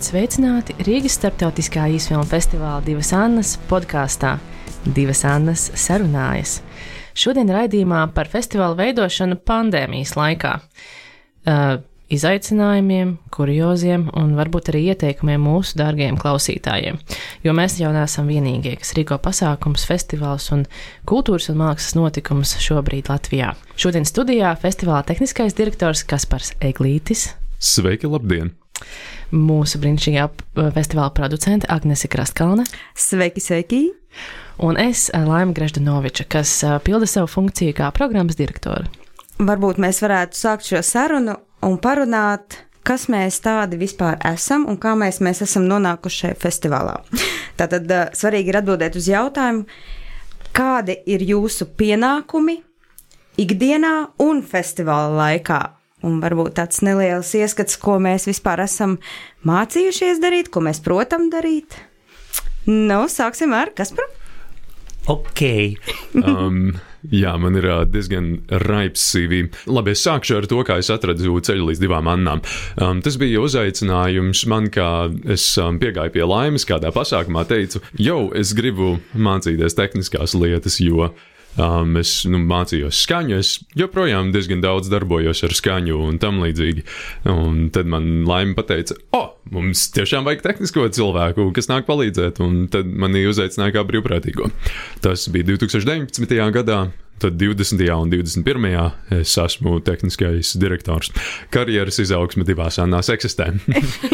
Esiet sveicināti Rīgas starptautiskā īsfilmu festivāla Divas Annas podkāstā Divas Annas sarunājas. Šodien raidījumā par festivāla veidošanu pandēmijas laikā. Uh, izaicinājumiem, kurioziem un varbūt arī ieteikumiem mūsu dārgajiem klausītājiem. Jo mēs jau neesam vienīgie, kas rīko pasākums, festivāls un kultūras un mākslas notikums šobrīd Latvijā. Šodien studijā festivāla tehniskais direktors Kaspars Eglītis. Sveiki, labdien! Mūsu brīnišķīgā festivāla producente Agnese Krastkalne. Sveiki, sveiki! Un es, Laima Greždanoviča, kas pilda savu funkciju kā programmas direktore. Varbūt mēs varētu sākt šo sarunu un parunāt, kas mēs tādi vispār esam un kā mēs, mēs esam nonākuši šajā festivālā. Tātad svarīgi ir atbildēt uz jautājumu, kādi ir jūsu pienākumi ikdienā un festivāla laikā. Un varbūt tāds neliels ieskats, ko mēs vispār esam mācījušies darīt, ko mēs protam darīt. Nu, sāksim ar Kasparu. Ok. um, jā, man ir uh, diezgan raips CV. Labi, es sākšu ar to, kā es atradu ceļu līdz divām annām. Um, tas bija uzaicinājums man, kā es um, piegāju pie laimes kādā pasākumā, teicu, jau es gribu mācīties tehniskās lietas, jo Um, es nu, mācījos skaņu, es joprojām diezgan daudz darbojos ar skaņu un tam līdzīgi. Un tad man laime pateica, o, oh, mums tiešām vajag tehnisko cilvēku, kas nāk palīdzēt, un tad mani uzaicināja kā brīvprātīgo. Tas bija 2019. gadā. Tad 20. un 21. es esmu tehniskais direktors. Karjeras izaugsme divās annās eksistē.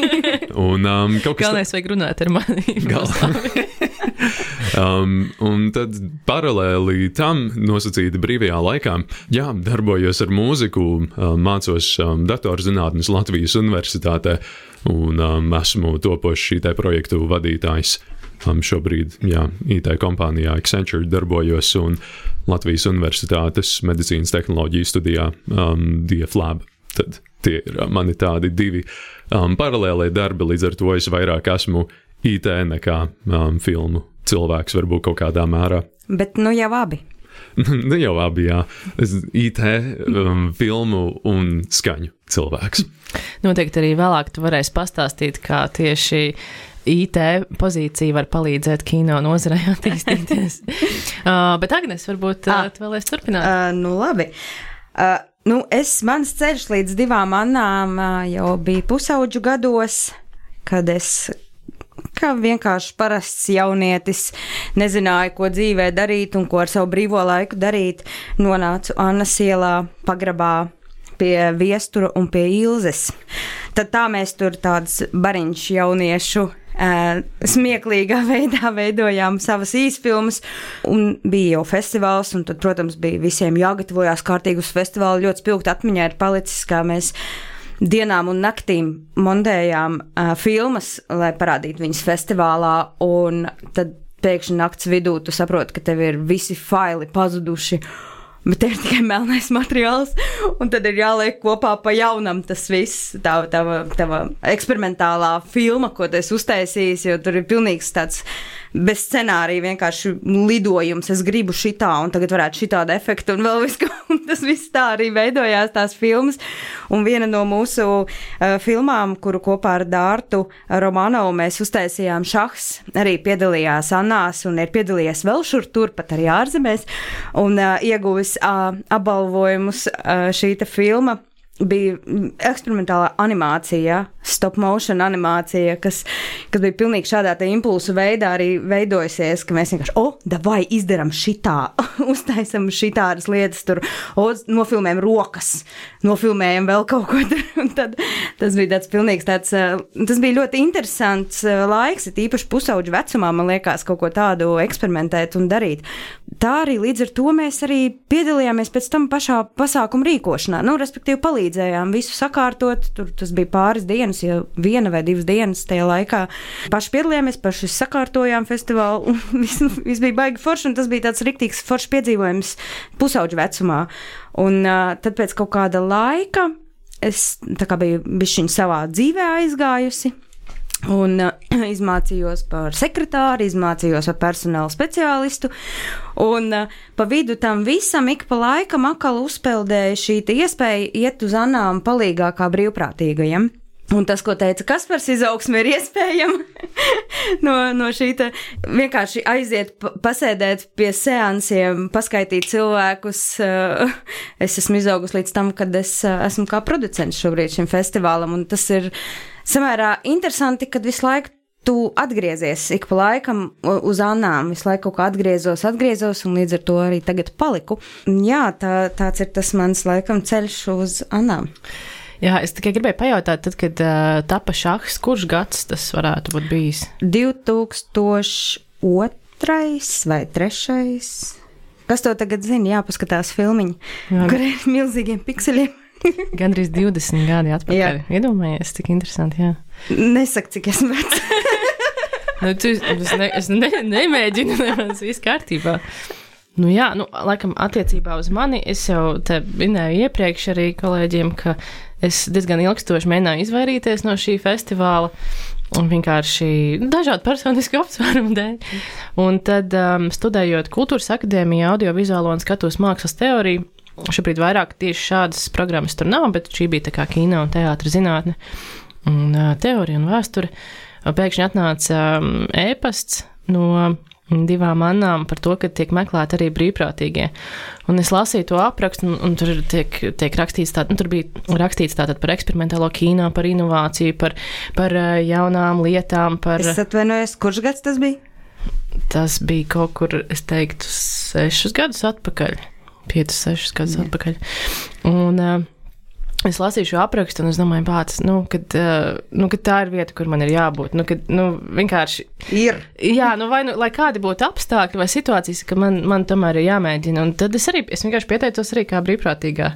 un, um, Galvenais tā... vajag runāt ar mani. Um, un tad paralēli tam nosacīti brīvajā laikā, jā, darbojos ar mūziku, um, mācos um, datorzinātnes Latvijas Universitātē un um, esmu topošs šī projektu vadītājs. Um, šobrīd, jā, IT kompānijā Accenture darbojos un Latvijas Universitātes medicīnas tehnoloģiju studijā um, DFLab. Tad tie ir uh, mani tādi divi um, paralēlie darbi, līdz ar to es vairāk esmu IT nekā um, filmu cilvēks, varbūt kaut kādā mērā. Bet nu jau abi. nu jau abi, jā. Es IT, um, filmu un skaņu cilvēks. Noteikti arī vēlāk tu varēsi pastāstīt, kā tieši IT pozīcija var palīdzēt kino nozarei attīstīties. uh, bet, Agnēs, varbūt uh, tu vēlēsi turpināt? Uh, nu, labi. Uh, nu, es, mans ceļš līdz divām annām uh, jau bija pusauģu gados, kad es kā vienkārši parasts jaunietis, nezināja, ko dzīvē darīt un ko ar savu brīvo laiku darīt, nonācu Annas ielā pagrabā pie viestura un pie ilzes. Tad tā mēs tur tāds bariņš jauniešu Uh, smieklīgā veidā veidojām savas īsfilmas, un bija jau festivāls, un tad, protams, bija visiem jāgatavojās kārtīgi uz festivālu. Ļoti spilgti atmiņā ir palicis, kā mēs dienām un naktīm montējām uh, filmas, lai parādītu viņas festivālā, un tad pēkšņi nakts vidū tu saproti, ka tev ir visi faili pazuduši. Bet te ir tikai melnais materiāls, un tad ir jāliek kopā pa jaunam tas viss, tā tava, tava eksperimentālā filma, ko tu esi uztaisījis, jo tur ir pilnīgs tāds bez scenārija vienkārši lidojums. Es gribu šitā, un tagad varētu šitādu efektu, un vēl viss, tas viss tā arī veidojās tās filmas. Un viena no mūsu uh, filmām, kuru kopā ar Dārtu Romanovu mēs uztaisījām šahs, arī piedalījās Annās un ir piedalījies vēl šur tur, pat arī ārzemēs, un uh, ieguvis uh, apbalvojumus uh, šī filma bija eksperimentālā animācija, stop motion animācija, kas, kas bija pilnīgi šādā impulsu veidā arī veidojusies, ka mēs vienkārši, oh, vai izdarām šitā, uztaisam šitādas lietas, tur, o, nofilmējam rokas, nofilmējam vēl kaut ko tur, tad tas bija tāds pilnīgs tāds, eh, tas bija ļoti interesants eh, laiks, it īpaši pusauģu vecumā, man liekas, kaut ko tādu eksperimentēt un darīt. Tā arī līdz ar to mēs arī piedalījāmies pēc tam pašā pasākuma rīkošanā, nu, respektīvi palīdzējām visu sakārtot, tur tas bija pāris dienas, ja viena vai divas dienas tajā laikā. Paši piedalījāmies, paši sakārtojām festivālu, un viss, viss bija baigi forši, un tas bija tāds riktīgs foršs piedzīvojums pusauģu vecumā. Un uh, tad pēc kaut kāda laika es biju bišķiņ savā dzīvē aizgājusi. Un uh, izmācījos par sekretāru, izmācījos par personāla speciālistu. Un uh, pa vidu tam visam ik pa laikam atkal uzpeldēja šī iespēja iet uz Anām palīgā kā brīvprātīgajam. Un tas, ko teica Kaspars, izaugsme ir iespējama no, no šī te vienkārši aiziet, pasēdēt pie seansiem, paskaidīt cilvēkus. Eh, es esmu izaugusi līdz tam, kad es eh, esmu kā producents šobrīd šim festivālam, un tas ir samērā interesanti, kad visu laiku tu atgriezies ik pa laikam uz Annām, visu laiku kaut kā atgriezos, atgriezos, un līdz ar to arī tagad paliku. Jā, tā, tāds ir tas mans laikam ceļš uz Annām. Jā, es tikai gribēju pajautāt, tad, kad uh, tapa šahs, kurš gads tas varētu būt bijis? 2002. vai 3. Kas to tagad zina? Jāpaskatās filmiņu, Jā. kur ir milzīgiem pikseļiem. Gan arī 20 gadi atpakaļ. Iedomājies, cik interesanti. Jā. Nesaka, cik esmu vecs. nu, tu, es ne, es ne, nemēģinu, tas viss kārtībā. Nu, jā, nu, laikam, attiecībā uz mani es jau te minēju iepriekš arī kolēģiem, ka es diezgan ilgstoši mēģināju izvairīties no šī festivāla. Vienkārši dažādu personisku apsvērumu dēļ. Un tad, um, studējot kultūras akadēmijā, audiovizuālo un skatuves mākslas teoriju, šobrīd vairāk tieši šādas programmas tur nav, bet šī bija tā kā kino un teātra zinātne un uh, teorija un vēsture. Pēkšņi atnāca um, ēpasts no divām annām par to, ka tiek meklēti arī brīvprātīgie. Un es lasīju to aprakstu, un, un tur tiek, tiek rakstīts, tā, nu, tur bija rakstīts tātad par eksperimentālo kīnā, par inovāciju, par, par eh, jaunām lietām. Par... Es atvainojos, kurš gads tas bija? Tas bija kaut kur, es teiktu, sešus gadus atpakaļ. Piecus, sešus gadus Jā. atpakaļ. Un, uh, Es lasīju šo aprakstu, un es domāju, pats, nu, kad, uh, nu, kad tā ir vieta, kur man ir jābūt. Nu, kad, nu, vienkārši ir. Jā, nu, vai nu, lai kādi būtu apstākļi vai situācijas, ka man, man tomēr ir jāmēģina. Un tad es arī es vienkārši pieteicos arī kā brīvprātīgā.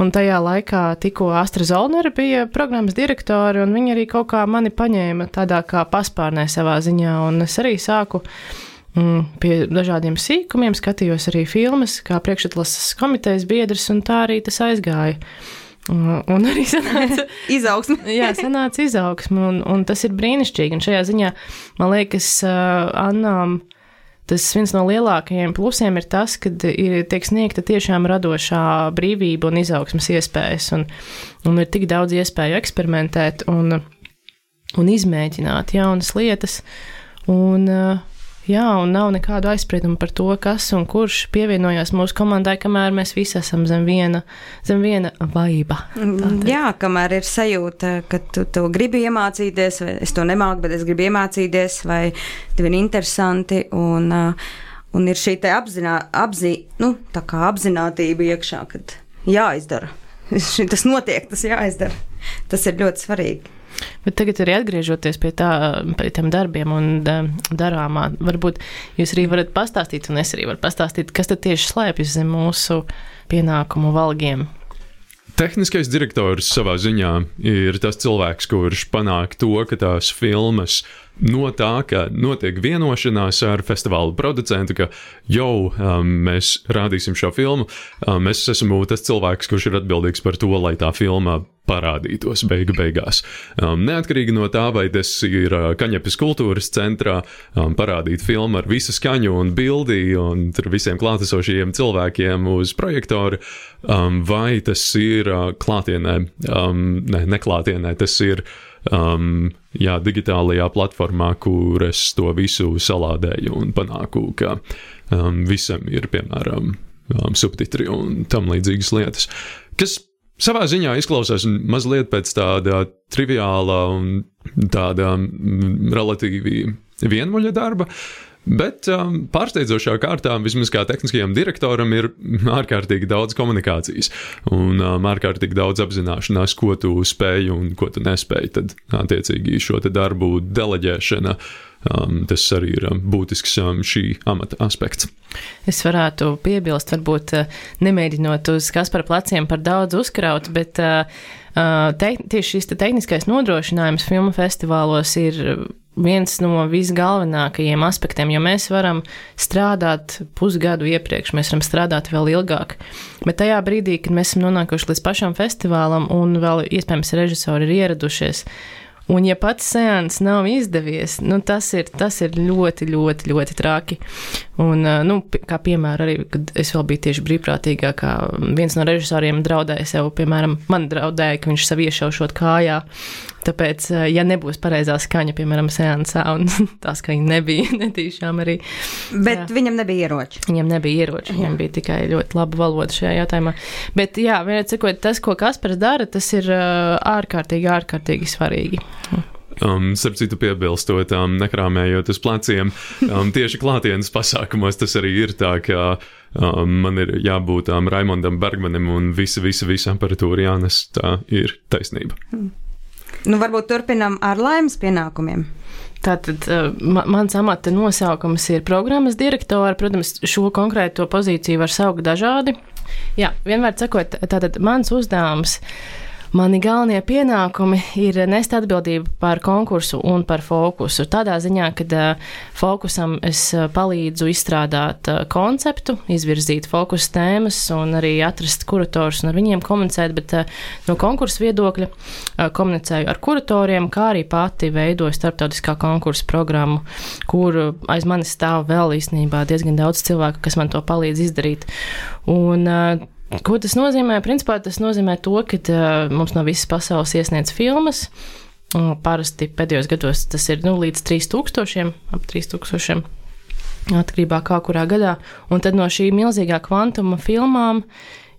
Un tajā laikā tikko Astra Zolnera bija programmas direktori, un viņi arī kaut kā mani paņēma tādā kā paspārnē savā ziņā, un es arī sāku mm, pie dažādiem sīkumiem, skatījos arī filmas, kā priekšatlases komitejas biedrs, un tā arī tas aizgāja. Un arī sanāca izaugsme. jā, sanāca izaugsme, un, un tas ir brīnišķīgi. Un šajā ziņā man liekas, uh, Annām. Tas viens no lielākajiem plusiem ir tas, ka ir tiek sniegta tiešām radošā brīvība un izaugsmas iespējas, un, un ir tik daudz iespēju eksperimentēt un, un izmēģināt jaunas lietas. Un, uh, Jā, un nav nekādu aizspriedumu par to, kas un kurš pievienojās mūsu komandai, kamēr mēs visi esam zem viena, zem viena vaiba. Jā, kamēr ir sajūta, ka tu to gribi iemācīties, vai es to nemāku, bet es gribu iemācīties, vai tev ir interesanti. Un, uh, un ir šī apzinā, apzī, nu, apzinātība iekšā, kad jāizdara. Tas notiek, tas jāizdara. Tas ir ļoti svarīgi. Bet tagad arī atgriežoties pie, tā, pie tiem darbiem un darāmā, varbūt jūs arī varat pastāstīt, un es arī varu pastāstīt, kas tad tieši slēpjas zem mūsu pienākumu valgiem. Tehniskais direktors savā ziņā ir tas cilvēks, kurš panāk to, ka tās filmas no tā, ka notiek vienošanās ar festivāla producentu, ka jau um, mēs rādīsim šo filmu, um, es esmu tas cilvēks, kurš ir atbildīgs par to, lai tā filma parādītos beigu beigās. Um, neatkarīgi no tā, vai tas ir uh, Kaņepes kultūras centrā, um, parādīt filmu ar visu skaņu un bildi un visiem klātesošajiem cilvēkiem uz projektora, um, vai tas ir uh, klātienē, um, ne, neklātienē, tas ir um, jā, digitālajā platformā, kur es to visu salādēju un panāku, ka um, visam ir, piemēram, um, subtitri un tam līdzīgas lietas. Kas savā ziņā izklausās mazliet pēc tāda triviāla un tāda mm, relatīvi vienmuļa darba. Bet um, pārsteidzošā kārtā, vismaz kā tehniskajam direktoram, ir ārkārtīgi daudz komunikācijas un um, ārkārtīgi daudz apzināšanās, ko tu spēj un ko tu nespēj. Tad, attiecīgi, šo darbu deleģēšana uh, Um, tas arī ir um, būtisks um, šī amata aspekts. Es varētu piebilst, varbūt uh, nemēģinot uz Kaspara pleciem par daudz uzkraut, bet uh, uh te, tieši šis te tehniskais nodrošinājums filmu festivālos ir viens no visgalvenākajiem aspektiem, jo mēs varam strādāt pusgadu iepriekš, mēs varam strādāt vēl ilgāk. Bet tajā brīdī, kad mēs esam nonākuši līdz pašam festivālam un vēl iespējams režisori ir ieradušies, Un, ja pats seans nav izdevies, nu, tas, ir, tas ir ļoti, ļoti, ļoti traki. Un, nu, kā piemēra arī, kad es vēl biju tieši brīvprātīgā, kā viens no režisoriem draudēja sev, piemēram, man draudēja, ka viņš sev iešaušot kājā. Tāpēc, ja nebūs pareizā skaņa, piemēram, seansā, un tā skaņa nebija netīšām arī. Bet jā. viņam nebija ieroči. Viņam nebija ieroči, viņam bija tikai ļoti laba valoda šajā jautājumā. Bet, jā, vienot sakot, tas, ko Kaspars dara, tas ir ārkārtīgi, ārkārtīgi svarīgi. Um, starp citu, piebilstot, um, nekrāmējot uz pleciem, um, tieši klātienes pasākumos tas arī ir tā, ka um, man ir jābūt um, Raimondam Bergmanim un visa, visa, visa aparatūra jānes. Tā ir taisnība. Hmm. Nu, varbūt turpinām ar laimes pienākumiem. Tātad uh, mans amata nosaukums ir programmas direktora. Protams, šo konkrēto pozīciju var saukt dažādi. Jā, vienmēr sakot, tātad mans uzdevums ir Mani galvenie pienākumi ir nest atbildību par konkursu un par fokusu. Tādā ziņā, ka fokusam es palīdzu izstrādāt konceptu, izvirzīt fokusu tēmas un arī atrast kuratorus un ar viņiem komunicēt, bet no konkursu viedokļa komunicēju ar kuratoriem, kā arī pati veidoju starptautiskā konkursu programmu, kur aiz manis stāv vēl īstenībā diezgan daudz cilvēku, kas man to palīdz izdarīt. Un, Ko tas nozīmē? Principā tas nozīmē to, ka uh, mums no visas pasaules iesniedz filmas. Un parasti pēdējos gados tas ir nu, līdz 3000, ap 3000, atkarībā no kurā gadā. Un tad no šī milzīgā kvantuma filmām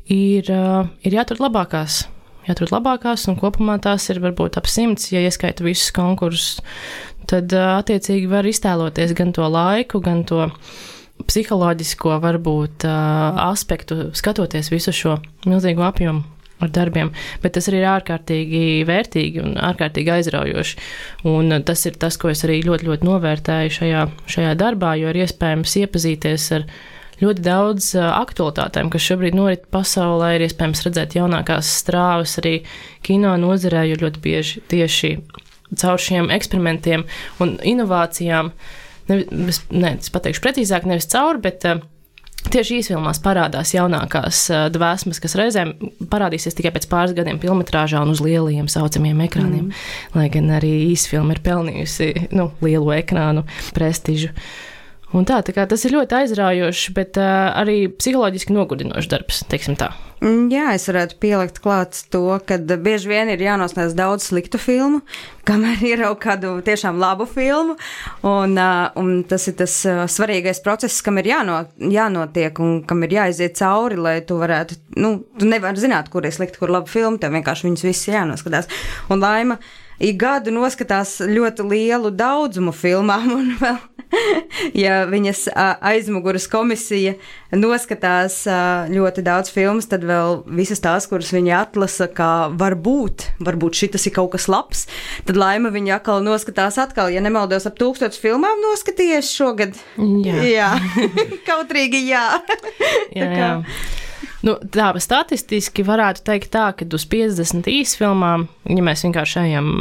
ir, uh, ir jāatrod labākās. Jāatrod labākās, un kopumā tās ir varbūt ap simts, ja ieskaita visus konkursus. Tad, uh, attiecīgi, var iztēloties gan to laiku, gan to psiholoģisko varbūt aspektu, skatoties visu šo milzīgo apjomu ar darbiem, bet tas arī ir ārkārtīgi vērtīgi un ārkārtīgi aizraujoši. Un tas ir tas, ko es arī ļoti, ļoti novērtēju šajā, šajā darbā, jo ir iespējams iepazīties ar ļoti daudz aktualitātēm, kas šobrīd norit pasaulē. Ir iespējams redzēt jaunākās strāvas arī kino nozarē, jo ļoti bieži tieši caur šiem eksperimentiem un inovācijām uh, nevis, ne, es pateikšu precīzāk, nevis cauri, bet uh, Tieši īsfilmās parādās jaunākās uh, dvēsmas, kas reizēm parādīsies tikai pēc pāris gadiem filmatrāžā un uz lielajiem saucamiem ekrāniem. Mm. Lai gan arī īsfilma ir pelnījusi nu, lielo ekrānu prestižu. Un tā, tā tas ir ļoti aizraujošs, bet uh, arī psiholoģiski nogurdinošs darbs, teiksim tā. Mm, jā, es varētu pielikt klāt to, ka bieži vien ir jānosniedz daudz sliktu filmu, kamēr jau kādu tiešām labu filmu. Un, un tas ir tas svarīgais process, kam ir jāno, jānotiek un kam ir jāiziet cauri, lai tu varētu, nu, tu nevari zināt, kur ir slikta, kur laba filma, tev vienkārši viņus visus jānoskatās. Un laima ik gadu noskatās ļoti lielu daudzumu filmām, un vēl, ja viņas aizmuguras komisija noskatās ļoti daudz filmas, tad vēl visas tās, kuras viņi atlasa, kā varbūt, varbūt šis ir kaut kas labs, tad laima viņa atkal noskatās atkal, ja nemaldos, ap tūkstotis filmām noskatījies šogad. Jā, jā. kautrīgi jā. jā, jā. Nu, tā statistiski varētu teikt, tā, ka uz 50 īsfilmām, ja mēs vienkārši ejam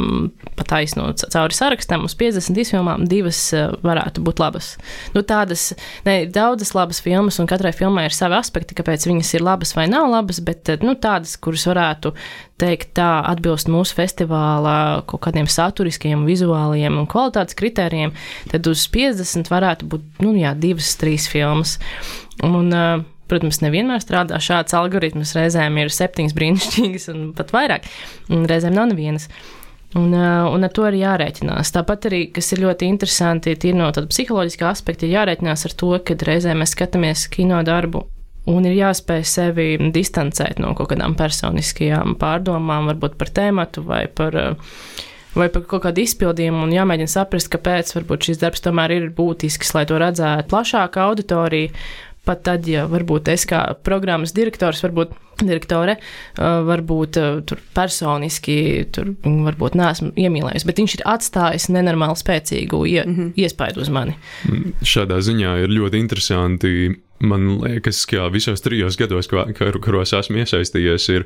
pa taisno cauri sarakstam, uz 50 īsfilmām divas eh, varētu būt labas. Nu, tādas, ne, daudzas labas filmas, un katrai filmai ir savi aspekti, kāpēc viņas ir labas vai nav labas, bet eh, nu, tādas, kuras varētu teikt, tā atbilst mūsu festivāla kaut kādiem saturiskiem, vizuāliem un kvalitātes kritērijiem, tad uz 50 varētu būt nu, jā, divas, trīs filmas. Un, uh, Protams, nevienmēr strādā šāds algoritms. Reizēm ir septiņas brīnišķīgas un pat vairāk, un reizēm nav nevienas. Un, un ar to arī jārēķinās. Tāpat arī, kas ir ļoti interesanti, ir no tāda psiholoģiskā aspekta, ir jārēķinās ar to, ka reizē mēs skatāmies kino darbu. Un ir jāspēj sevi distancēt no kaut kādām personiskajām pārdomām, varbūt par tēmatu vai par, vai par kaut kādu izpildījumu, un jāmēģina saprast, kāpēc šis darbs tomēr ir būtisks, lai to redzētu plašāka auditorija, pat tad, ja varbūt es kā programmas direktors, varbūt direktore, varbūt tur personiski, tur varbūt neesmu iemīlējusi, bet viņš ir atstājis nenormāli spēcīgu ie, mm -hmm. iespaidu uz mani. Mm, šādā ziņā ir ļoti interesanti. Man liekas, ka visos trijos gados, kuros esmu iesaistījies, ir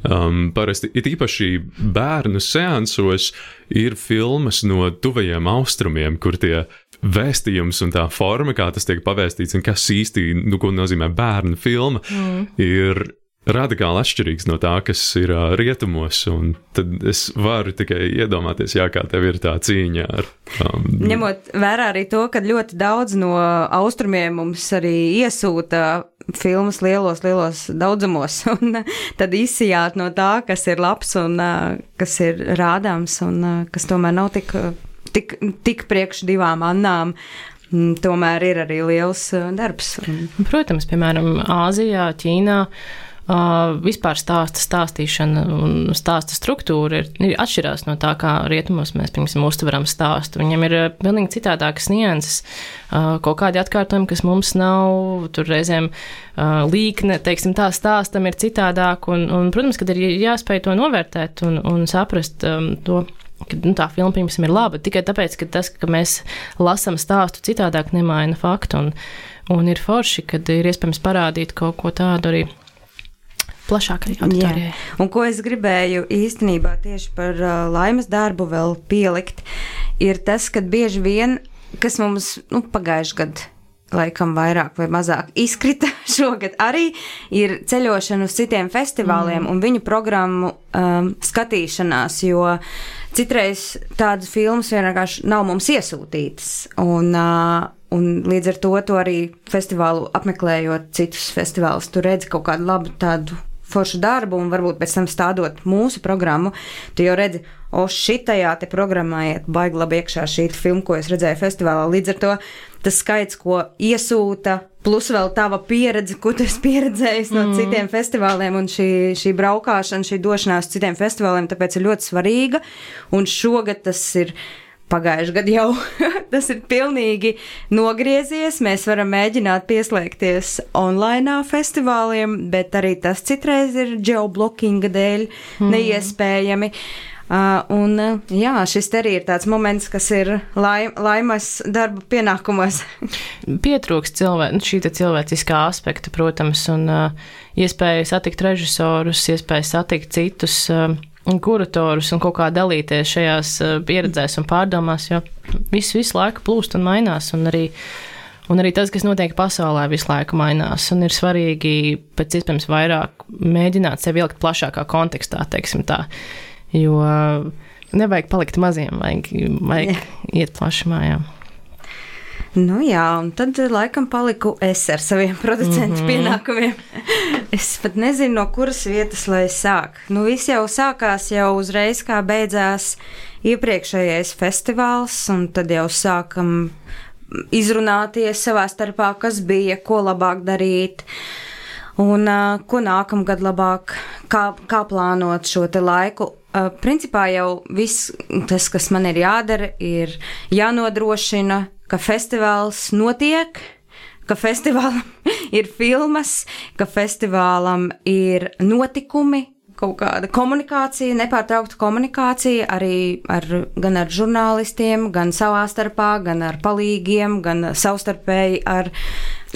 Um, parasti it īpaši bērnu seansos ir filmas no tuvajiem austrumiem, kur tie vēstījums un tā forma, kā tas tiek pavēstīts, un kas īsti, nu, ko nozīmē bērnu filma, mm. ir radikāli atšķirīgs no tā, kas ir uh, rietumos. Tad es varu tikai iedomāties, jā, kā tev ir tā cīņa ar. Um, Ņemot vērā arī to, ka ļoti daudz no austrumiem mums arī iesūta filmas lielos, lielos daudzumos, un tad izsijāt no tā, kas ir labs un kas ir rādāms, un kas tomēr nav tik, tik, tik priekš divām annām. Tomēr ir arī liels darbs. Protams, piemēram, Āzijā, Ķīnā. Uh, vispār stāsta stāstīšana un stāsta struktūra ir, ir atšķirās no tā, kā rietumos mēs, piemēram, uztveram stāstu. Viņam ir pilnīgi citādākas nianses, uh, kaut kādi atkārtojumi, kas mums nav, tur reizēm uh, līkne, teiksim, tā stāstam ir citādāk, un, un protams, kad ir jāspēj to novērtēt un, un saprast um, to ka nu, tā filma, piemēram, ir laba tikai tāpēc, ka tas, ka mēs lasām stāstu citādāk, nemaina faktu. Un, un ir forši, kad ir iespējams parādīt kaut ko tādu arī plašākai auditorijai. Un ko es gribēju īstenībā tieši par uh, laimes darbu vēl pielikt, ir tas, ka bieži vien, kas mums nu, pagājuši gadu laikam vairāk vai mazāk izkrita šogad arī ir ceļošana uz citiem festivāliem mm. un viņu programmu um, skatīšanās, jo citreiz tādas filmas vienkārši nav mums iesūtītas. Un, un līdz ar to, to arī festivālu apmeklējot citus festivālus, tu redzi kaut kādu labu tādu foršu darbu, un varbūt pēc tam stādot mūsu programmu, tu jau redzi, o, šitajā te programmā iet baigi labi iekšā šī filma, ko es redzēju festivālā. Līdz ar to tas skaits, ko iesūta, plus vēl tava pieredze, ko tu esi pieredzējis no mm. citiem festivāliem, un šī, šī braukšana, šī došanās uz citiem festivāliem, tāpēc ir ļoti svarīga, un šogad tas ir Pagājušajā gadā jau tas ir pilnīgi nogriezies. Mēs varam mēģināt pieslēgties online festivāliem, bet arī tas citreiz ir geoblockinga dēļ mm. neiespējami. Uh, un, jā, šis arī ir tāds moments, kas ir laim, laimas darba pienākumos. Pietrūkst cilvē, šī cilvēciskā aspekta, protams, un uh, iespēja satikt režisorus, iespēja satikt citus. Uh, kuratorus un kaut kā dalīties šajās pieredzēs un pārdomās, jo viss visu laiku plūst un mainās. Un arī, un arī tas, kas notiek pasaulē, visu laiku mainās. Un ir svarīgi pēc iespējams vairāk mēģināt sevi ielikt plašākā kontekstā, teiksim tā. Jo nevajag palikt maziem, vajag, vajag iet plašumā. Jā. Nu jā, un tad eh, laikam paliku es ar saviem producentu mm -hmm. pienākumiem. es pat nezinu, no kuras vietas lai sāk. Nu, viss jau sākās jau uzreiz, kā beidzās iepriekšējais festivāls, un tad jau sākam izrunāties savā starpā, kas bija, ko labāk darīt. Un uh, ko nākamgad labāk, kā, kā plānot šo laiku, principā jau viss tas, kas man ir jādara, ir jānodrošina ka festivāls notiek, ka festivālam ir filmas, ka festivālam ir notikumi, kaut kāda komunikācija, nepārtraukta komunikācija arī ar, gan ar žurnālistiem, gan savā starpā, gan ar palīgiem, gan savstarpēji ar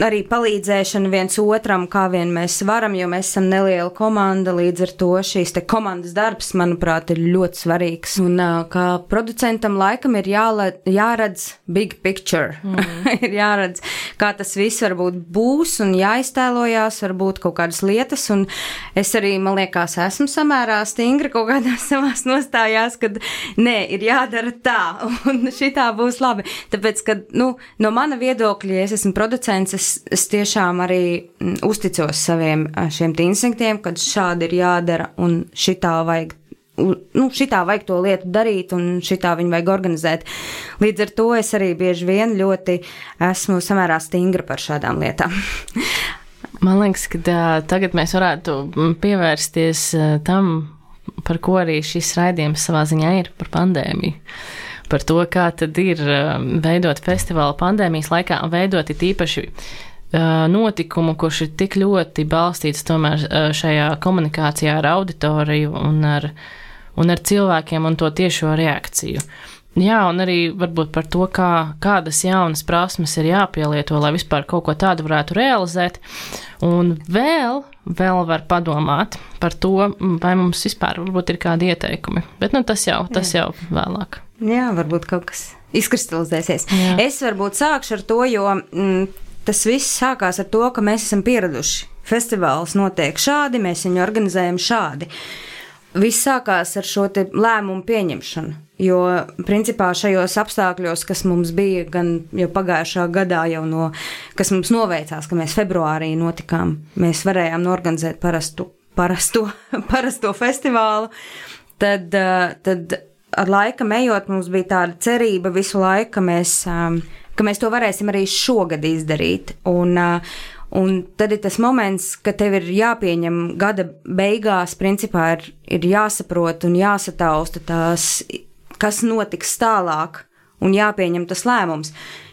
arī palīdzēšana viens otram, kā vien mēs varam, jo mēs esam neliela komanda. Līdz ar to šīs komandas darbs, manuprāt, ir ļoti svarīgs. Un kā producentam laikam ir jāla, jāredz big picture. Mm. ir jāredz, kā tas viss varbūt būs un jāiztēlojās, varbūt kaut kādas lietas. Un es arī, man liekas, esmu samērā stingra kaut kādās savās nostājās, kad nē, ir jādara tā, un šitā būs labi. Tāpēc, ka, nu, no mana viedokļa, ja es esmu producents, es, es tiešām arī mm, uzticos saviem šiem instinktiem, kad šādi ir jādara un šitā vajag. Nu, šitā vajag to lietu darīt, un šitā viņu vajag organizēt. Līdz ar to es arī bieži vien ļoti esmu samērā stingra par šādām lietām. Man liekas, ka tā, tagad mēs varētu pievērsties tam, par ko arī šis raidījums savā ziņā ir par pandēmiju par to, kā tad ir um, veidot festivālu pandēmijas laikā un veidot it īpaši uh, notikumu, kurš ir tik ļoti balstīts tomēr uh, šajā komunikācijā ar auditoriju un ar, un ar cilvēkiem un to tiešo reakciju. Jā, un arī varbūt par to, kā, kādas jaunas prasmes ir jāpielieto, lai vispār kaut ko tādu varētu realizēt. Un vēl, vēl var padomāt par to, vai mums vispār ir kādi ieteikumi. Bet nu, tas, jau, tas jau vēlāk. Jā, varbūt kaut kas izkristalizēsies. Jā. Es varbūt sākšu ar to, jo mm, tas viss sākās ar to, ka mēs esam pieraduši. Festivāls notiek šādi, mēs viņu organizējam šādi. Viss sākās ar šo lēmumu pieņemšanu. Jo, principā, šajos apstākļos, kas mums bija gan jau pagājušā gadā, jau no, kas mums noveicās, ka mēs februārī notikām, mēs varējām norganizēt parastu, parasto, parasto festivālu, tad, eh, tad ar laika ejot, mums bija tāda cerība visu laiku, ka mēs, eh, ka mēs to varēsim arī šogad izdarīt. Un, uh, Un tad ir tas moments, kad tev ir jāpieņem gada beigās, principā ir, ir jāsaprot un jāsatausta tās, kas notiks tālāk, un jāpieņem tas lēmums.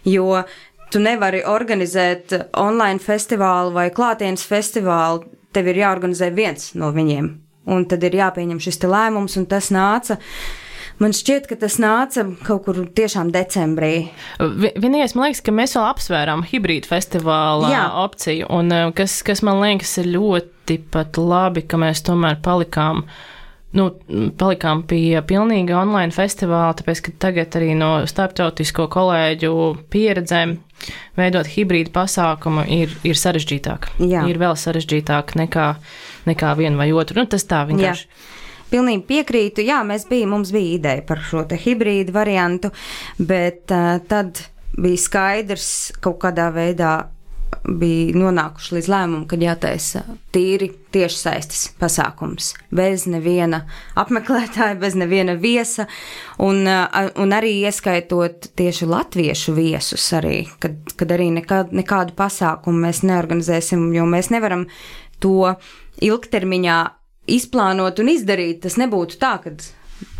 Jo tu nevari organizēt online festivālu vai klātienes festivālu, tev ir jāorganizē viens no viņiem. Un tad ir jāpieņem šis lēmums, un tas nāca Man šķiet, ka tas nāca kaut kur tiešām decembrī. Vienīgais, man liekas, ka mēs vēl apsvērām hibrīdu festivāla Jā. opciju, un eh, kas, kas man liekas ir ļoti pat labi, ka mēs tomēr palikām. Nu, palikām pie pilnīga online festivāla, tāpēc, ka tagad arī no starptautisko kolēģu pieredzēm veidot hibrīdu pasākumu ir, ir sarežģītāk. Jā. Ir vēl sarežģītāk nekā, nekā vienu vai otru. Nu, tas tā vienkārši. Jā. Pilnīgi piekrītu. Jā, mēs bija, mums bija ideja par šo te hibrīdu variantu, bet uh, tad bija skaidrs kaut kādā veidā bija nonākuši līdz lēmumam, ka jātaisa tīri tiešsaistes pasākums, bez neviena apmeklētāja, bez neviena viesa, un, un arī ieskaitot tieši latviešu viesus, arī, kad, kad arī nekādu, nekādu pasākumu mēs neorganizēsim, jo mēs nevaram to ilgtermiņā izplānot un izdarīt. Tas nebūtu tā, ka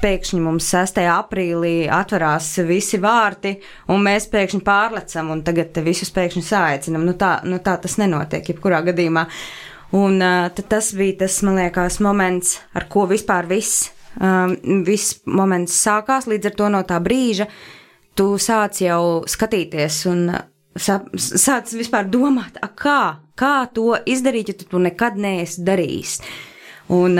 pēkšņi mums 6. aprīlī atverās visi vārti, un mēs pēkšņi pārlecam, un tagad visus pēkšņi sāicinam. Nu tā, nu tā tas nenotiek, jebkurā gadījumā. Un uh, tas bija tas, man liekas, moments, ar ko vispār viss, um, viss moments sākās. Līdz ar to no tā brīža tu sāc jau skatīties un sāc vispār domāt, kā, kā to izdarīt, ja tu to nekad neesi darījis. Un,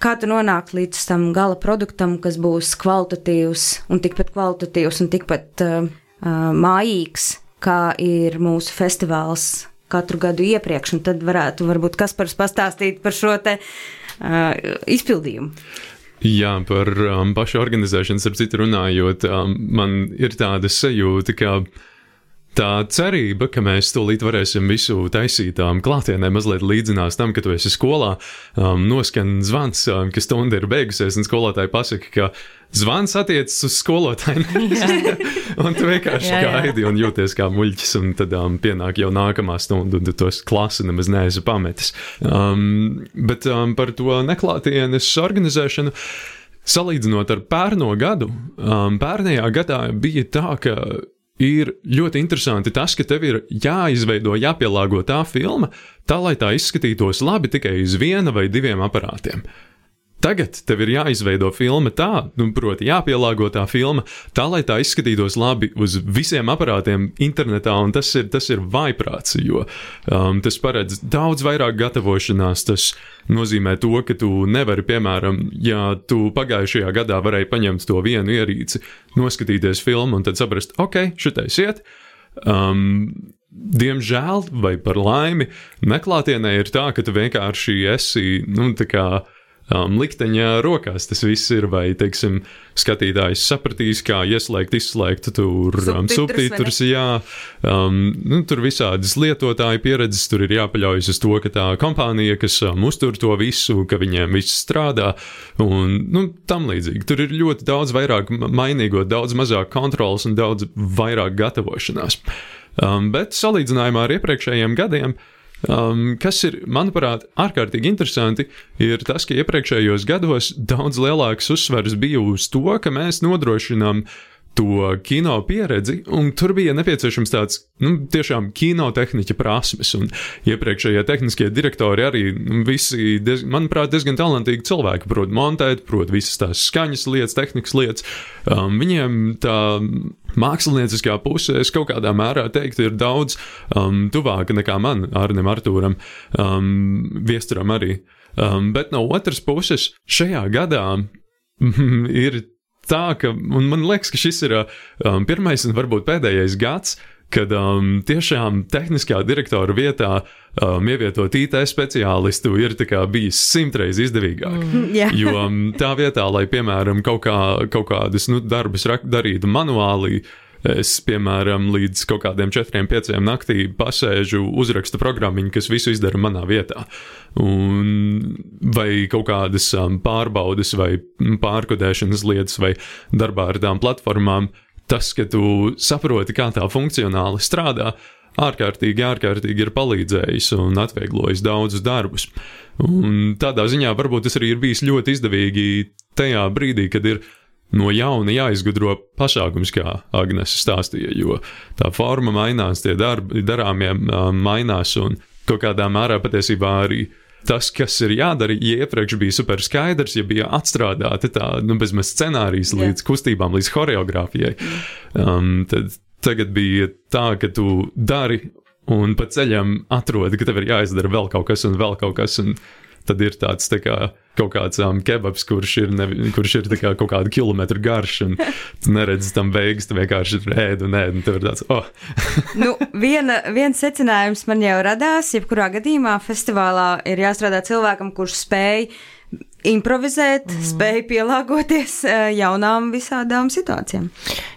kā tu nonāc līdz tam gala produktam, kas būs kvalitatīvs un tikpat kvalitatīvs un tikpat uh, mājīgs, kā ir mūsu festivāls katru gadu iepriekš, un tad varētu varbūt Kaspars pastāstīt par šo te uh, izpildījumu. Jā, par um, pašu organizēšanu, ap citu runājot, um, man ir tāda sajūta, ka Tā cerība, ka mēs tūlīt varēsim visu taisītām klātienē mazliet līdzinās tam, ka tu esi skolā, um, noskan zvans, um, ka stunda ir beigusies, un skolotāji pasaka, ka zvans attiecas uz skolotāju. un tu vienkārši jā, jā. gaidi un jūties kā muļķis, un tad um, pienāk jau nākamā stunda, un tu tos klasi nemaz neesi pametis. Um, bet um, par to neklātienes organizēšanu. Salīdzinot ar pērno gadu, um, pērnējā gadā bija tā, ka ir ļoti interesanti tas, ka tev ir jāizveido, jāpielāgo tā filma, tā lai tā izskatītos labi tikai uz viena vai diviem aparātiem. Tagad tev ir jāizveido filma tā, nu, proti, jāpielāgo tā filma tā, lai tā izskatītos labi uz visiem aparātiem internetā, un tas ir, tas ir vaiprāts, jo um, tas paredz daudz vairāk gatavošanās. Tas nozīmē to, ka tu nevari, piemēram, ja tu pagājušajā gadā varēji paņemt to vienu ierīci, noskatīties filmu un tad saprast, ok, šitais iet. Um, Diemžēl, vai par laimi, neklātienē ir tā, ka tu vienkārši esi, nu, tā kā um, likteņa rokās tas viss ir, vai, teiksim, skatītājs sapratīs, kā ieslēgt, izslēgt tur um, subtitrus, jā, um, nu, tur visādas lietotāju pieredzes, tur ir jāpaļaujas uz to, ka tā kompānija, kas um, uztur to visu, ka viņiem viss strādā, un, nu, tam līdzīgi. Tur ir ļoti daudz vairāk mainīgo, daudz mazāk kontrols un daudz vairāk gatavošanās. Um, bet salīdzinājumā ar iepriekšējiem gadiem, uh, Um, kas ir, manuprāt, ārkārtīgi interesanti, ir tas, ka iepriekšējos gados daudz lielāks uzsvers bija uz to, ka mēs nodrošinām to kino pieredzi, un tur bija nepieciešams tāds, nu, tiešām kinotehniķa prasmes, un iepriekšējie tehniskie direktori arī nu, visi, diez, manuprāt, diezgan talantīgi cilvēki, prot montēt, prot visas tās skaņas lietas, tehnikas lietas. Um, viņiem tā mākslinieckā puse, es kaut kādā mērā teiktu, ir daudz um, tuvāka nekā man, Arnim Artūram, um, Viesturam arī. Um, bet no otras puses, šajā gadā ir tā, ka man liekas, ka šis ir um, pirmais un varbūt pēdējais gads, kad um, tiešām tehniskā direktora vietā um, ievietot IT speciālistu ir bijis simtreiz izdevīgāk. Mm. Jā. jo um, tā vietā, lai, piemēram, kaut, kā, kaut kādus nu, darbus darītu manuāli, es, piemēram, līdz kaut kādiem četriem, pieciem naktī pasēžu, uzrakstu programmiņu, kas visu izdara manā vietā. Un, vai kaut kādas um, pārbaudes vai pārkodēšanas lietas vai darbā ar tām platformām. Tas, ka tu saproti, kā tā funkcionāli strādā, ārkārtīgi, ārkārtīgi ir palīdzējis un atvieglojis daudzus darbus. Un tādā ziņā varbūt tas arī ir bijis ļoti izdevīgi tajā brīdī, kad ir no jauna jāizgudro pasākums, kā Agnese stāstīja, jo tā forma mainās, tie darbi, darāmie mainās un kaut kādā mērā patiesībā arī. Tas, kas ir jādara, ja iepriekš bija super skaidrs, ja bija atstrādāta tā, nu, bezmaz scenārijas Jā. līdz kustībām, līdz choreogrāfijai, um, tad tagad bija tā, ka tu dari un pa ceļam atrodi, ka tev ir jāizdara vēl kaut kas un vēl kaut kas. Un tad ir tāds tā kā, kaut kāds um, kebabs, kurš ir, nevi, kurš ir kā, kaut kādu kilometru garš, un tu neredzi tam beigas, tu vienkārši ēd un ēd, un tev ir tāds, oh, nu, viena, viens secinājums man jau radās. Jebkurā gadījumā festivālā ir jāstrādā cilvēkam, kurš spēj improvizēt, mm. spēj pielāgoties eh, jaunām visādām situācijām.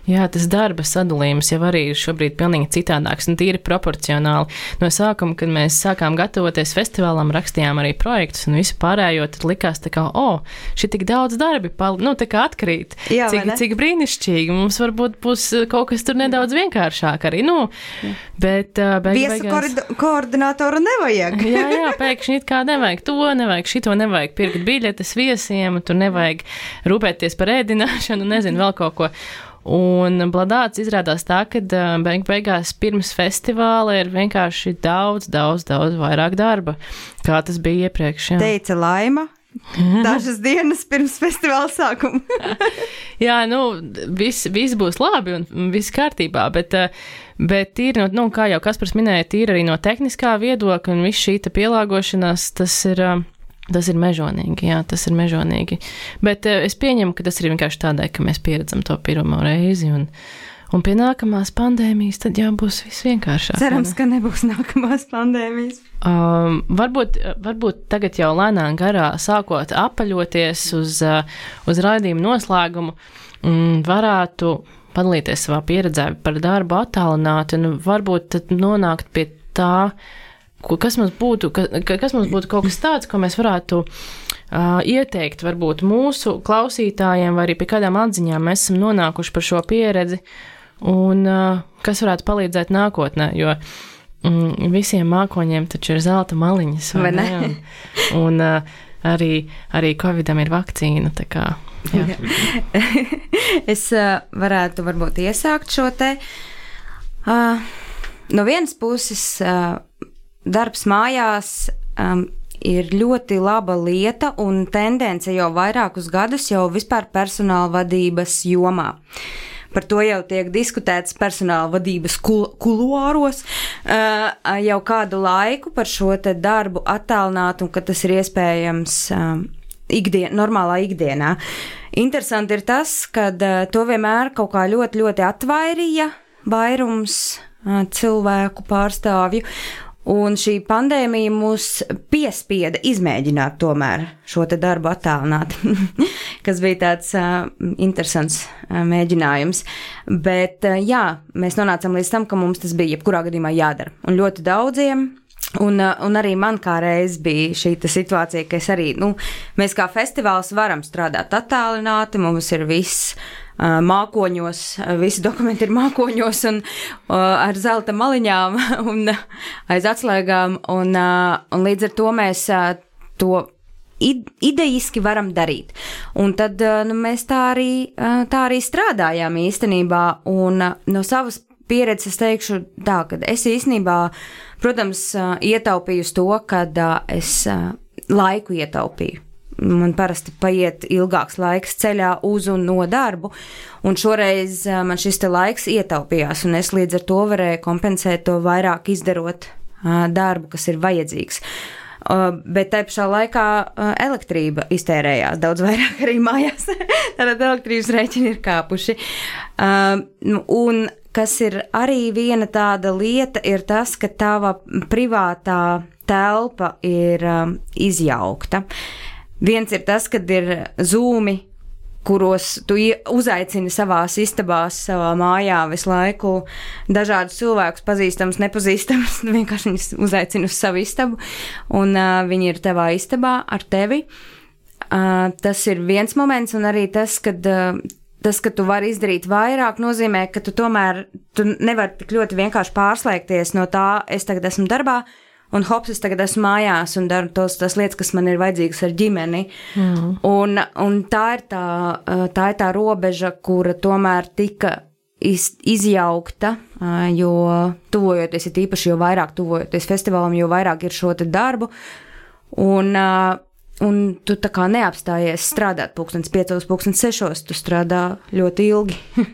Jā, tas darba sadalījums jau arī ir šobrīd pilnīgi citādāks un tīri proporcionāli. No sākuma, kad mēs sākām gatavoties festivālam, rakstījām arī projektus un visu pārējo, tad likās tā kā, o, oh, šī tik daudz darbi, pal, nu, tā kā atkrīt. Jā, cik, cik brīnišķīgi. Mums varbūt būs eh, kaut kas tur nedaudz vienkāršāk arī, nu, bet uh, beig, Viesu beigās. koordi- koordinātoru nevajag. Jā, jā, pēkšņi it kā nevajag to, nevajag šito, nevajag pirkt biļetes viesiem, tur nevajag rūpēties par ēdināšanu, nezinu, vēl kaut ko. Un bladāts izrādās tā, ka beig beigās pirms festivāla ir vienkārši daudz, daudz, daudz vairāk darba, kā tas bija iepriekš. Jā, Teica Laima. Dažas dienas pirms festivāla sākuma. jā nu, viss vis būs labi un viss kārtībā, bet, bet ir, no, nu, kā jau Kaspars minēja, ir arī no tehniskā viedokļa un viss šī pielāgošanās, tas ir. Tas ir mežonīgi, jā, tas ir mežonīgi. Bet uh, es pieņemu, ka tas ir vienkārši tādēļ, ka mēs pieredzam to pirmo reizi. Un, un pie nākamās pandēmijas tad jau būs viss vienkāršāk. Cerams, ne? ka nebūs nākamās pandēmijas. Um, varbūt, varbūt tagad jau lēnām garā sākot apaļoties uz, uh, uz raidījumu noslēgumu, mm, varētu padalīties savā pieredzē par darbu attālināti un varbūt tad nonākt pie tā, kas mums būtu, ka, ka- kas mums būtu kaut kas tāds, ko mēs varētu uh, ieteikt varbūt mūsu klausītājiem vai arī pie kādām atziņām mēs esam nonākuši par šo pieredzi un uh, kas varētu palīdzēt nākotnē, jo mm, visiem mākoņiem taču ir zelta maliņas, vai, Vai ne? ne? Un, un uh, arī, arī Covidam ir vakcīna, tā kā, jā. es uh, varētu varbūt iesākt šo te. Uh, no vienas puses, uh, darbs mājās um, ir ļoti laba lieta un tendence jau vairākus gadus jau vispār personāla vadības jomā. Par to jau tiek diskutēts personāla vadības kul kuluāros uh, jau kādu laiku par šo darbu attālināt un ka tas ir iespējams um, ikdien, normālā ikdienā. Interesanti ir tas, ka uh, to vienmēr kaut kā ļoti, ļoti atvairīja vairums uh, cilvēku pārstāvju. Un šī pandēmija mūs piespieda izmēģināt tomēr šo te darbu attālināt, kas bija tāds uh, interesants uh, mēģinājums. Bet uh, jā, mēs nonācām līdz tam, ka mums tas bija jebkurā gadījumā jādara. Un ļoti daudziem Un, un arī man kā reiz bija šī situācija, ka es arī, nu, mēs kā festivāls varam strādāt attālināti, mums ir viss mākoņos, visi dokumenti ir mākoņos un ar zelta maliņām un aiz atslēgām, un, un līdz ar to mēs to id- idejiski varam darīt. Un tad nu, mēs tā arī, tā arī strādājām īstenībā, un no savas pieredzes teikšu tā, ka es īstenībā, protams, ietaupīju to, kad es laiku ietaupīju. Man parasti paiet ilgāks laiks ceļā uz un no darbu, un šoreiz ā, man šis laiks ietaupījās, un es līdz ar to varēju kompensēt to vairāk izdarot ā, darbu, kas ir vajadzīgs. Uh, bet tā pašā laikā elektrība iztērējās daudz vairāk arī mājās. Tātad elektrības rēķini ir kāpuši. Nu, un kas ir arī viena tāda lieta, ir tas, ka tava privātā telpa ir izjaukta. Viens ir tas, kad ir zūmi, kuros tu uzaicini savās istabās, savā mājā visu laiku dažādus cilvēkus, pazīstamus, nepazīstamus. Vienkārši viņus uzaicini uz savu istabu, un uh, viņi ir tavā istabā ar tevi. Uh, tas ir viens moments, un arī tas, kad. Uh, Tas, ka tu vari izdarīt vairāk, nozīmē, ka tu tomēr tu nevari tik ļoti vienkārši pārslēgties no tā, es tagad esmu darbā, un hops, es tagad esmu mājās un daru tos, tās lietas, kas man ir vajadzīgas ar ģimeni. Mm. Un, un tā, ir tā, tā ir tā robeža, kura tomēr tika iz, izjaukta, jo tuvojoties, ir īpaši, jo vairāk tuvojoties festivālam, jo vairāk ir šo darbu. Un, un tu tā kā neapstājies strādāt pulkstens piecos, pulkstens sešos, tu strādā ļoti ilgi.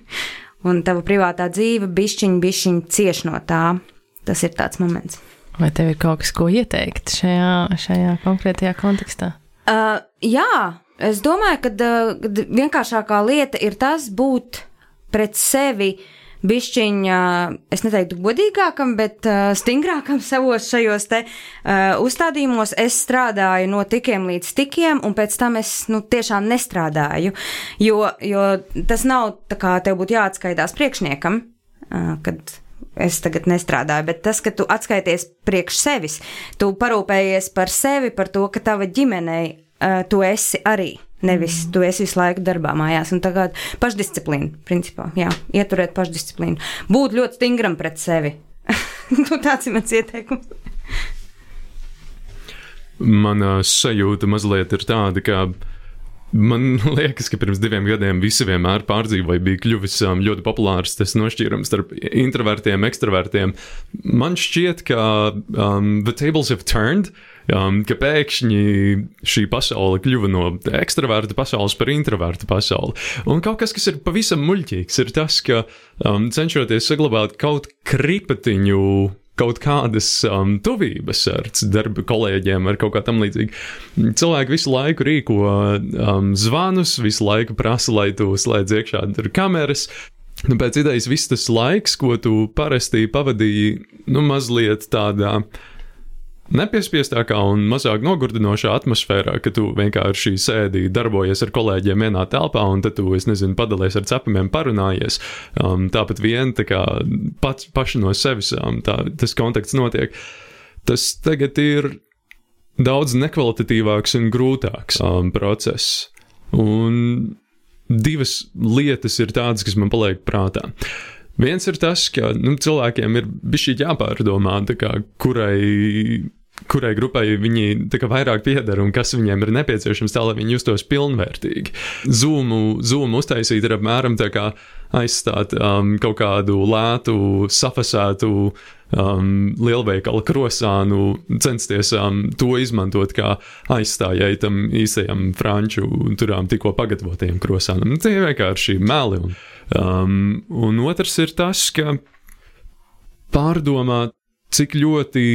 un tava privātā dzīve bišķiņ, bišķiņ cieš no tā. Tas ir tāds moments. Vai tev ir kaut kas, ko ieteikt šajā, šajā konkrētajā kontekstā? Uh, jā, es domāju, ka uh, vienkāršākā lieta ir tas būt pret sevi. Bišķiņā, es neteiktu godīgākam, bet uh, stingrākam savos šajos te uh, uzstādījumos. Es strādāju no tikiem līdz tikiem, un pēc tam es nu, tiešām nestrādāju. Jo, jo tas nav tā kā tev būtu jāatskaitās priekšniekam, uh, kad es tagad nestrādāju, bet tas, ka tu atskaities priekš sevis, tu parūpējies par sevi, par to, ka tava ģimenei uh, tu esi arī. Nevis mm. tu esi visu laiku darbā mājās. Un tagad pašdisciplīna, principā, jā, ieturēt pašdisciplīnu. Būt ļoti stingram pret sevi. nu, tāds ir mans ieteikums. Mana sajūta mazliet ir tāda, ka Man liekas, ka pirms diviem gadiem visi vienmēr pārdzīvoja, bija kļuvis um, ļoti populārs tas nošķīrums starp introvertiem, ekstravertiem. Man šķiet, ka um, the tables have turned. Um, ka pēkšņi šī pasaule kļuva no ekstraverta pasaules par introverta pasauli. Un kaut kas, kas ir pavisam muļķīgs, ir tas, ka um, cenšoties saglabāt kaut kripatiņu kaut kādas um, tuvības ar darba kolēģiem, ar kaut kā tam līdzīgu. Cilvēki visu laiku rīko um, zvanus, visu laiku prasa, lai tu slēdz iekšā kameras. Nu, pēc idejas viss tas laiks, ko tu parasti pavadīji, nu, mazliet tādā nepiespiestākā un mazāk nogurdinošā atmosfērā, ka tu vienkārši sēdi, darbojies ar kolēģiem vienā telpā, un tad tu, es nezinu, padalies ar cepumiem, parunājies. Um, tāpat vien tā kā pats paši no sevis um, tā, tas kontakts notiek. Tas tagad ir daudz nekvalitatīvāks un grūtāks um, process. Un divas lietas ir tādas, kas man paliek prātā. Viens ir tas, ka nu, cilvēkiem ir bijis jāpārdomā, kā, kurai kurai grupai viņi vairāk pieder un kas viņiem ir nepieciešams, tā lai viņi justos pilnvērtīgi. Zoomu, zoomu uztaisīt ir apmēram tā kā aizstāt um, kaut kādu lētu, safasētu um, lielveikala krosānu, censties um, to izmantot kā aizstājēji tam īsajam franču turām tikko pagatavotajam krosānam. Tie ir vienkārši meli. Un, um, un otrs ir tas, ka pārdomāt, cik ļoti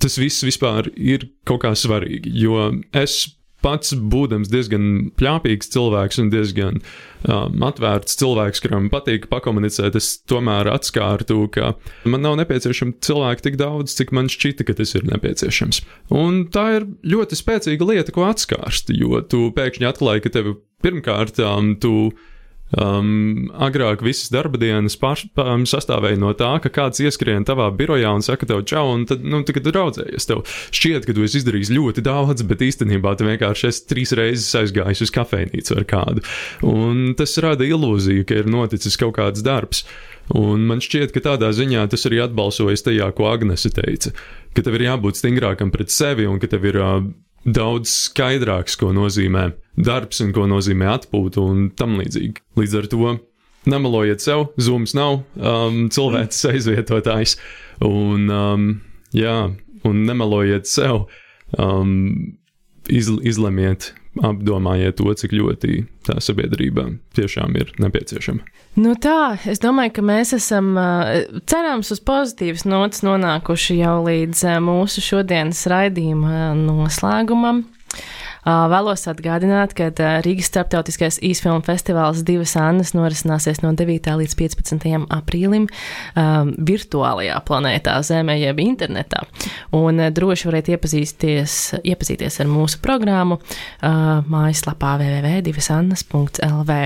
tas viss vispār ir kaut kā svarīgi. Jo es pats, būdams diezgan plāpīgs cilvēks un diezgan um, atvērts cilvēks, kuram patīk pakomunicēt, es tomēr atskārtu, ka man nav nepieciešama cilvēka tik daudz, cik man šķita, ka tas ir nepieciešams. Un tā ir ļoti spēcīga lieta, ko atskārst, jo tu pēkšņi atklāji, ka tev pirmkārt um, tu Um, agrāk visas darba dienas paš, um, sastāvēja no tā, ka kāds ieskrien tavā birojā un saka tev čau, un tad, nu, tu draudzējies, tev šķiet, ka tu esi izdarījis ļoti daudz, bet īstenībā tu vienkārši esi trīs reizes aizgājis uz kafejnīcu ar kādu. Un tas rada ilūziju, ka ir noticis kaut kāds darbs. Un man šķiet, ka tādā ziņā tas arī atbalsojas tajā, ko Agnese teica, ka tev ir jābūt stingrākam pret sevi un ka tev ir uh, daudz skaidrāks, ko nozīmē darbs un ko nozīmē atpūta un tam līdzīgi. Līdz ar to nemalojiet sev, zūms nav um, cilvēks aizvietotājs. Un, um, jā, un nemalojiet sev, um, iz, izlemiet, apdomājiet to, cik ļoti tā sabiedrībā tiešām ir nepieciešama. Nu tā, es domāju, ka mēs esam cerams uz pozitīvas nots nonākuši jau līdz mūsu šodienas raidījuma noslēgumam. Vēlos atgādināt, ka Rīgas starptautiskais īsfilmu festivāls Divas Annas norisināsies no 9. līdz 15. aprīlim um, virtuālajā planētā, Zemē, jeb internetā. Un droši varat iepazīties, iepazīties ar mūsu programmu uh, mājaslapā www.divasannas.lv,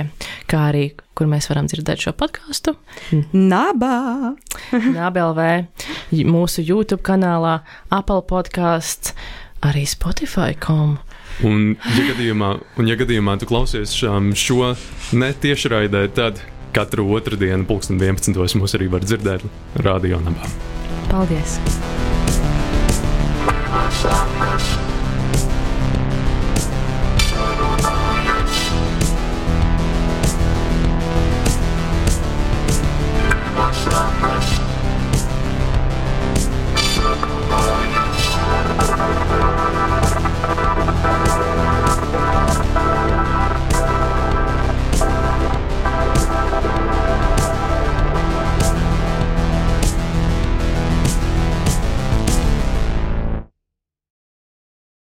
kā arī kur mēs varam dzirdēt šo podkāstu. Nabā! Nabelvē, mūsu YouTube kanālā, Apple podkāsts, arī Spotify.com. Un, ja gadījumā, un, ja gadījumā tu klausies šo netiešraidē, tad katru otrdienu, pulksten 11. mūs arī var dzirdēt radio nabā. Paldies!